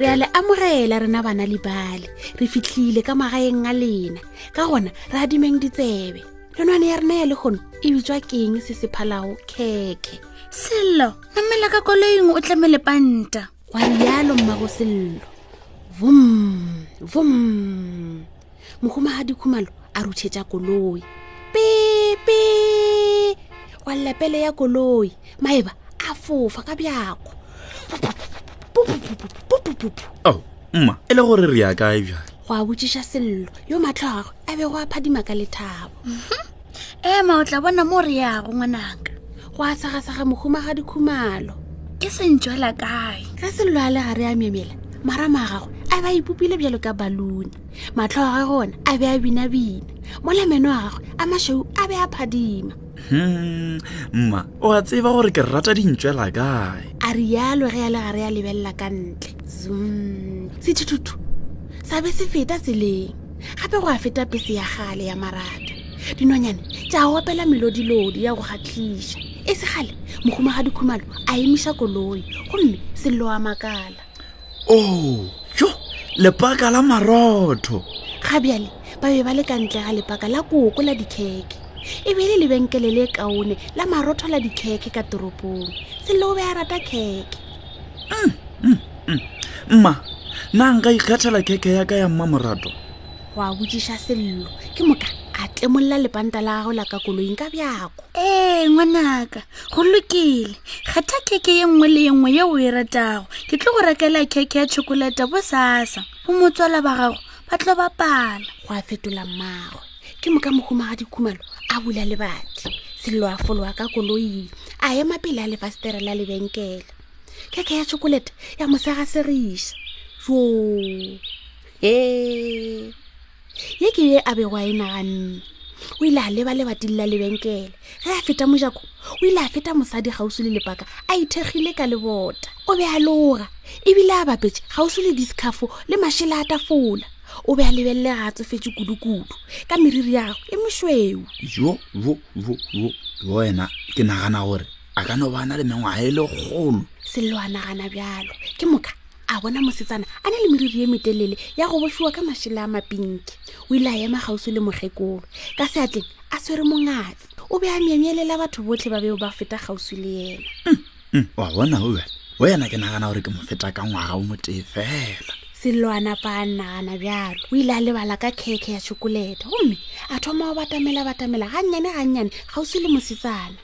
re a le amogela rena bana libale re fitlhile ka magaeng a lena ka gona re adimeng ditsebe nonwane ya rena ya legono e bitswa keng se se phalago khekhe sello namela ka koloing o tlamele panta wa rialo mmago sello vom vom mohumagadi khumalo a rutšhetša koloi pepe wa lepele ya koloi maeba a fofa ka bjako ao mma e le gore re ya kae bjale go a botšiša sello yo matlho a gagwe a bego a phadima ka lethabo ema o tla bona mo re yago ngwanaka go a sagasaga mohuma ga dikhumalo e sentšwela kae ge sello a le ga re a memela marama a gagwe a ba ipopile bjalo ka balone matlho a gage ona a be a binabina mola meno a gagwe a mašweu a be a phadima hmm, mma o a tseba gore ke rata dintšwela kae a rialo ge a le ga re a lebelela ka ntle zm sethuthutu sa be se feta tseleng gape go a feta pese ya gale ya marata dinonyane tša opela melodilodi ya go kgatlhiša e se gale mogomagadi khumalo a emiša koloi gomme sello wa makala o oh, jo lepaka la marotho ga bjale ba be ba le ka ntle ga lepaka la koko la dikheke e be e le lebenkele le kaone la marotho la dikheke ka toropong sello o be a rata kheke mm, mm, mm. mma na nka ikgethela khekhe ya ka ya mma morato wa botsiša sello ke moka a tlemolola lepanta la gago la ka koloing ka bjako ee ngwanaka go lokile kgetha keke ye nngwe le ye nngwe ye o e ratago ke tlo go rekela keke ya chokolata bo sasa go motswala ba gago ba tlo bapala go a fetola mmagwe ke moka mohumagadi khumalo a bula lebati sello a foloa ka koloing a ema pele a lefastere la lebenkela keke ya chokolete ya mosega serisa jo e ye ke ye a bego a e naganne o ile a leba lebating la lebenkela ge a feta mojako o ile a feta mosadi gausi le lepaka a ithekgile ka lebota o be a loga ebile a bapetse gausi le discafo le mašela a tafola o be a lebelele ga a tsofetse kudukudu ka meriri ya gago e mošweu jo bo bo bo bo wena ke nagana gore a ka no bana le mengwaga e le kgolo sello a nagana bjalo ke moka a bona mosetsana a ne le meriri e metelele ya go bofiwa ka mašele a mapinki o ile a ema gausi le mokgekolo ka seatleng a swere mongatsi o be a myemyelela batho botlhe ba beo ba feta gausi le yena mm, mm, wa bona o bjale o yena ke nagana gore ke mo feta ka ngwaga o motee fela selwana pa a nagana bjalo o ile a lebala ka khekhe ya chokolete gomme a thoma go batamela batamela gannyane gannyane gausi le mosetsana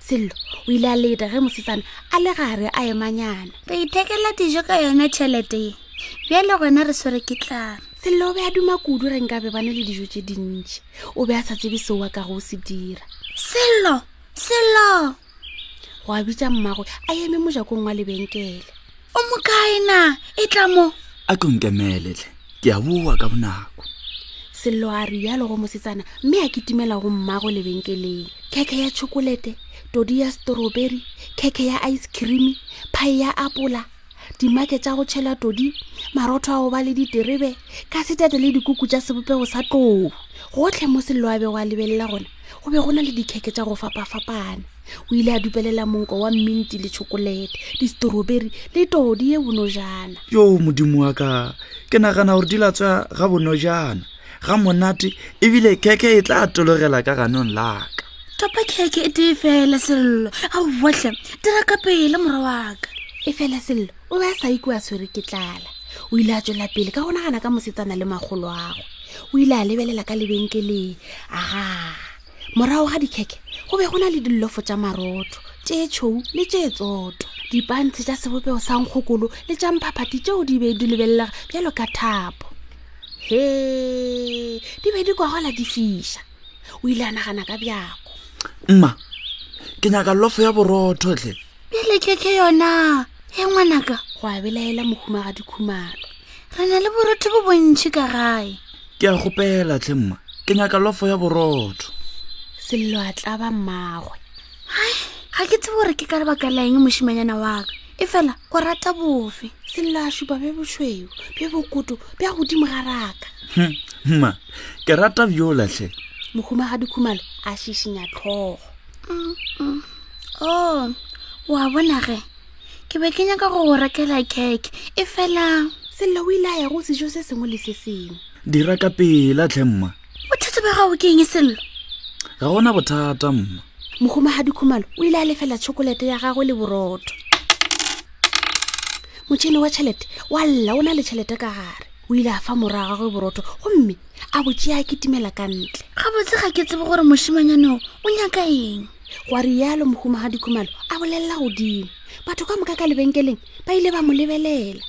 sello o ile a leta ge mosetsana a le gare a emanyana re ithekela dijo ka yona tšhelete ye bjale gona re swere ke tlana sello o be a duma kudu re nka be bane le dijo tše dintši o be a sa tsebe seo wa ka go o se dira sello sello go a bitša mmago a eme mojakong wa lebenkele o mokae na e tla mo a tlo nkemeletle ke a boa ka bonako selo a rialo go mosetsana mme a kitimela go mmago lebenkeleng khekhe ya chokolete todi ya strawberry khekhe ya ice cream phae ya apola dimake tša go tšhela todi marotho a go ba le diterebe ka setate le dikuku tša sebopego sa tlou gotlhe mo selo a bego a lebelela gona go be go na le dikheke tša go fapafapana o ile a dupelela monko wa minti le chokolete distroberi le todi ye bonojana yo modimo wa ka ke nagana gore di latswa ga bonojana ga monate ebile kheke e tla tologela ka ganong laka topa kheke e tee fela sello a botlhe dira ka pele mora waka e fela sello o be a sa ikwe a tshwere ke tlala o ile a tswela pele ka go nagana ka mosetsana le magolo ago o ile a lebelela ka lebenkeleng aga morago ga dikheke go be go na le dillofo tša marotho tše tšhou le tše tsoto dipantse tša sebopego sa nkgokolo le tša mphaphathi tšeo di be di lebelelega bjalo ka thapo he di be di kwagola di fiša o ile a nagana ka bjako mma ke nyaka lofo ya borotho tle bjale ke ke yona e ngwanaka go a belaela mohumagadi khumalo re na le borotho bo bontšhi ka gae ke a gopela tlhe mma ke nyaka lofo ya borotho sello a tlaba mmagwe hai ga ke tsebo gore ke ka lebaka la eng mošimanyana waka e fela o rata bofe sello a šupa bje bošweu bje bokoto bja godimo ga raka Hm, mma ke rata bjolatlhe mohumagadi khumalo a šišinya tlhogo oh wa bona ge ke be ke nyaka go go rekela cake e fela sello o ile a ya go sejo se sengwe le se sengwe dira ka pela tlhe mma bothata ba gago ke eng sello ga gona bothata mma mogoma ga dikhumalo o ile a lefela tšhokolete ya gagwe le borotho motšhene wa tšhelete wa lla o na le tšhelete ka gare o ile a fa mora gagwe borotho gomme a botse a kitimela ka ntle gabotse ga ke tsebe gore mošimanyaneo o nyaka eng gwa rialo mohuma ga dikhumalo a bolelela godimo batho ka moka ka lebenkeleng ba ile ba mo lebelela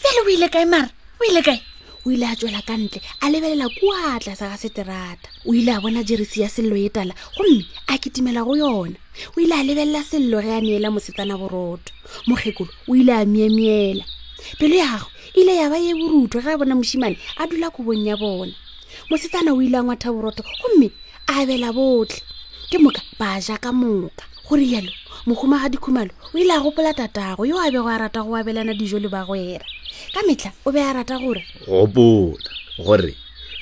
fele o ile kae mara o ile kae o ile a tswela ka ntle a lebelela kua tlasa ga seterata o ile a bona jeresi ya sello e tala gomme a kitimela go yona o ile a lebelela sello ge a neela mosetsana borotho mokgekolo o ile a miemiela pelo ya gagwe ile ya ba ye borutho ge a bona mošimane a dula kobong ya bona mosetsana o ile a ngwatha borotho gomme a abela botlhe ke moka ba ja ka moka go rialo mogoma ga dikhumalo o ile a gopola tatago yo a bego a rata go abelana dijo le bagwera ka metlha o be a rata gore gopola gore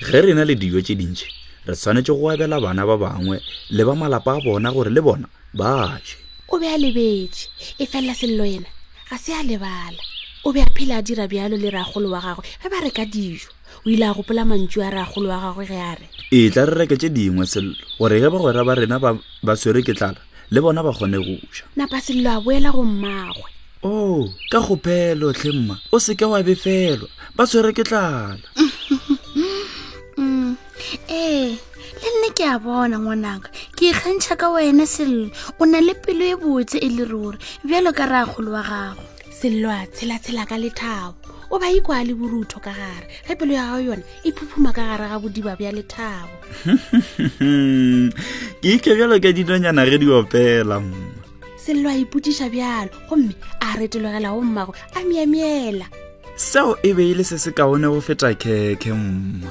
ge re na le dijo tse dintšhi re tshwanetse go abela bana ba bangwe le ba malapa a bona gore le bona ba je o be a lebetše e felela sello yena ga se a lebala o be a phela a dira bjalo le ragolo wa gagwe ge ba reka dijo o ile a gopola mantšu a ragolo wa gagwe ge a re e tla re reke tše dingwe sello gore ge bagwera ba rena ba, ba swere ke tlala le bona ba kgone go ja napa sello a boela go mmagwe o oh, ka kgopelo tlhe mma o seke wa befelwa ba swere ke tlala ee le nne ke a bona ngwanaka ke ikgantšha ka wena sello o na le pelo e botse e le ruri bjalo ka ragolo wa gago sello a tshelatshela ka lethabo o ba ikwa le borutho ka gare ge pelo ya gago yone e phuphuma ka gare ga bodiba bja lethabo ke itlhe bjalo ka dinonyana ge di opela sello a ipotsiša bjalo gomme a retelogela go mmago a miamiela seo e be e le se se kaone go feta khekhe mma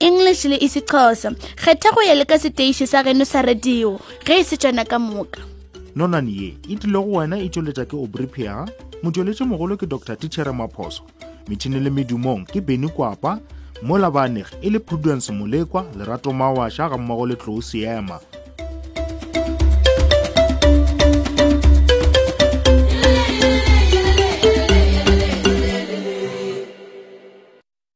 english le isixhosa kgetha go ya le ka seteiši sa geno sa radio ge e se tswana ka moka nonane ye e tlile go wena e tšweletša ke obripia motšweletši mogolo ke dr tichere maphoso metšhini le medumong ke beny kwapa mo labaneg e le prudence molekwa lerato mawaša ga mmago le tlou seema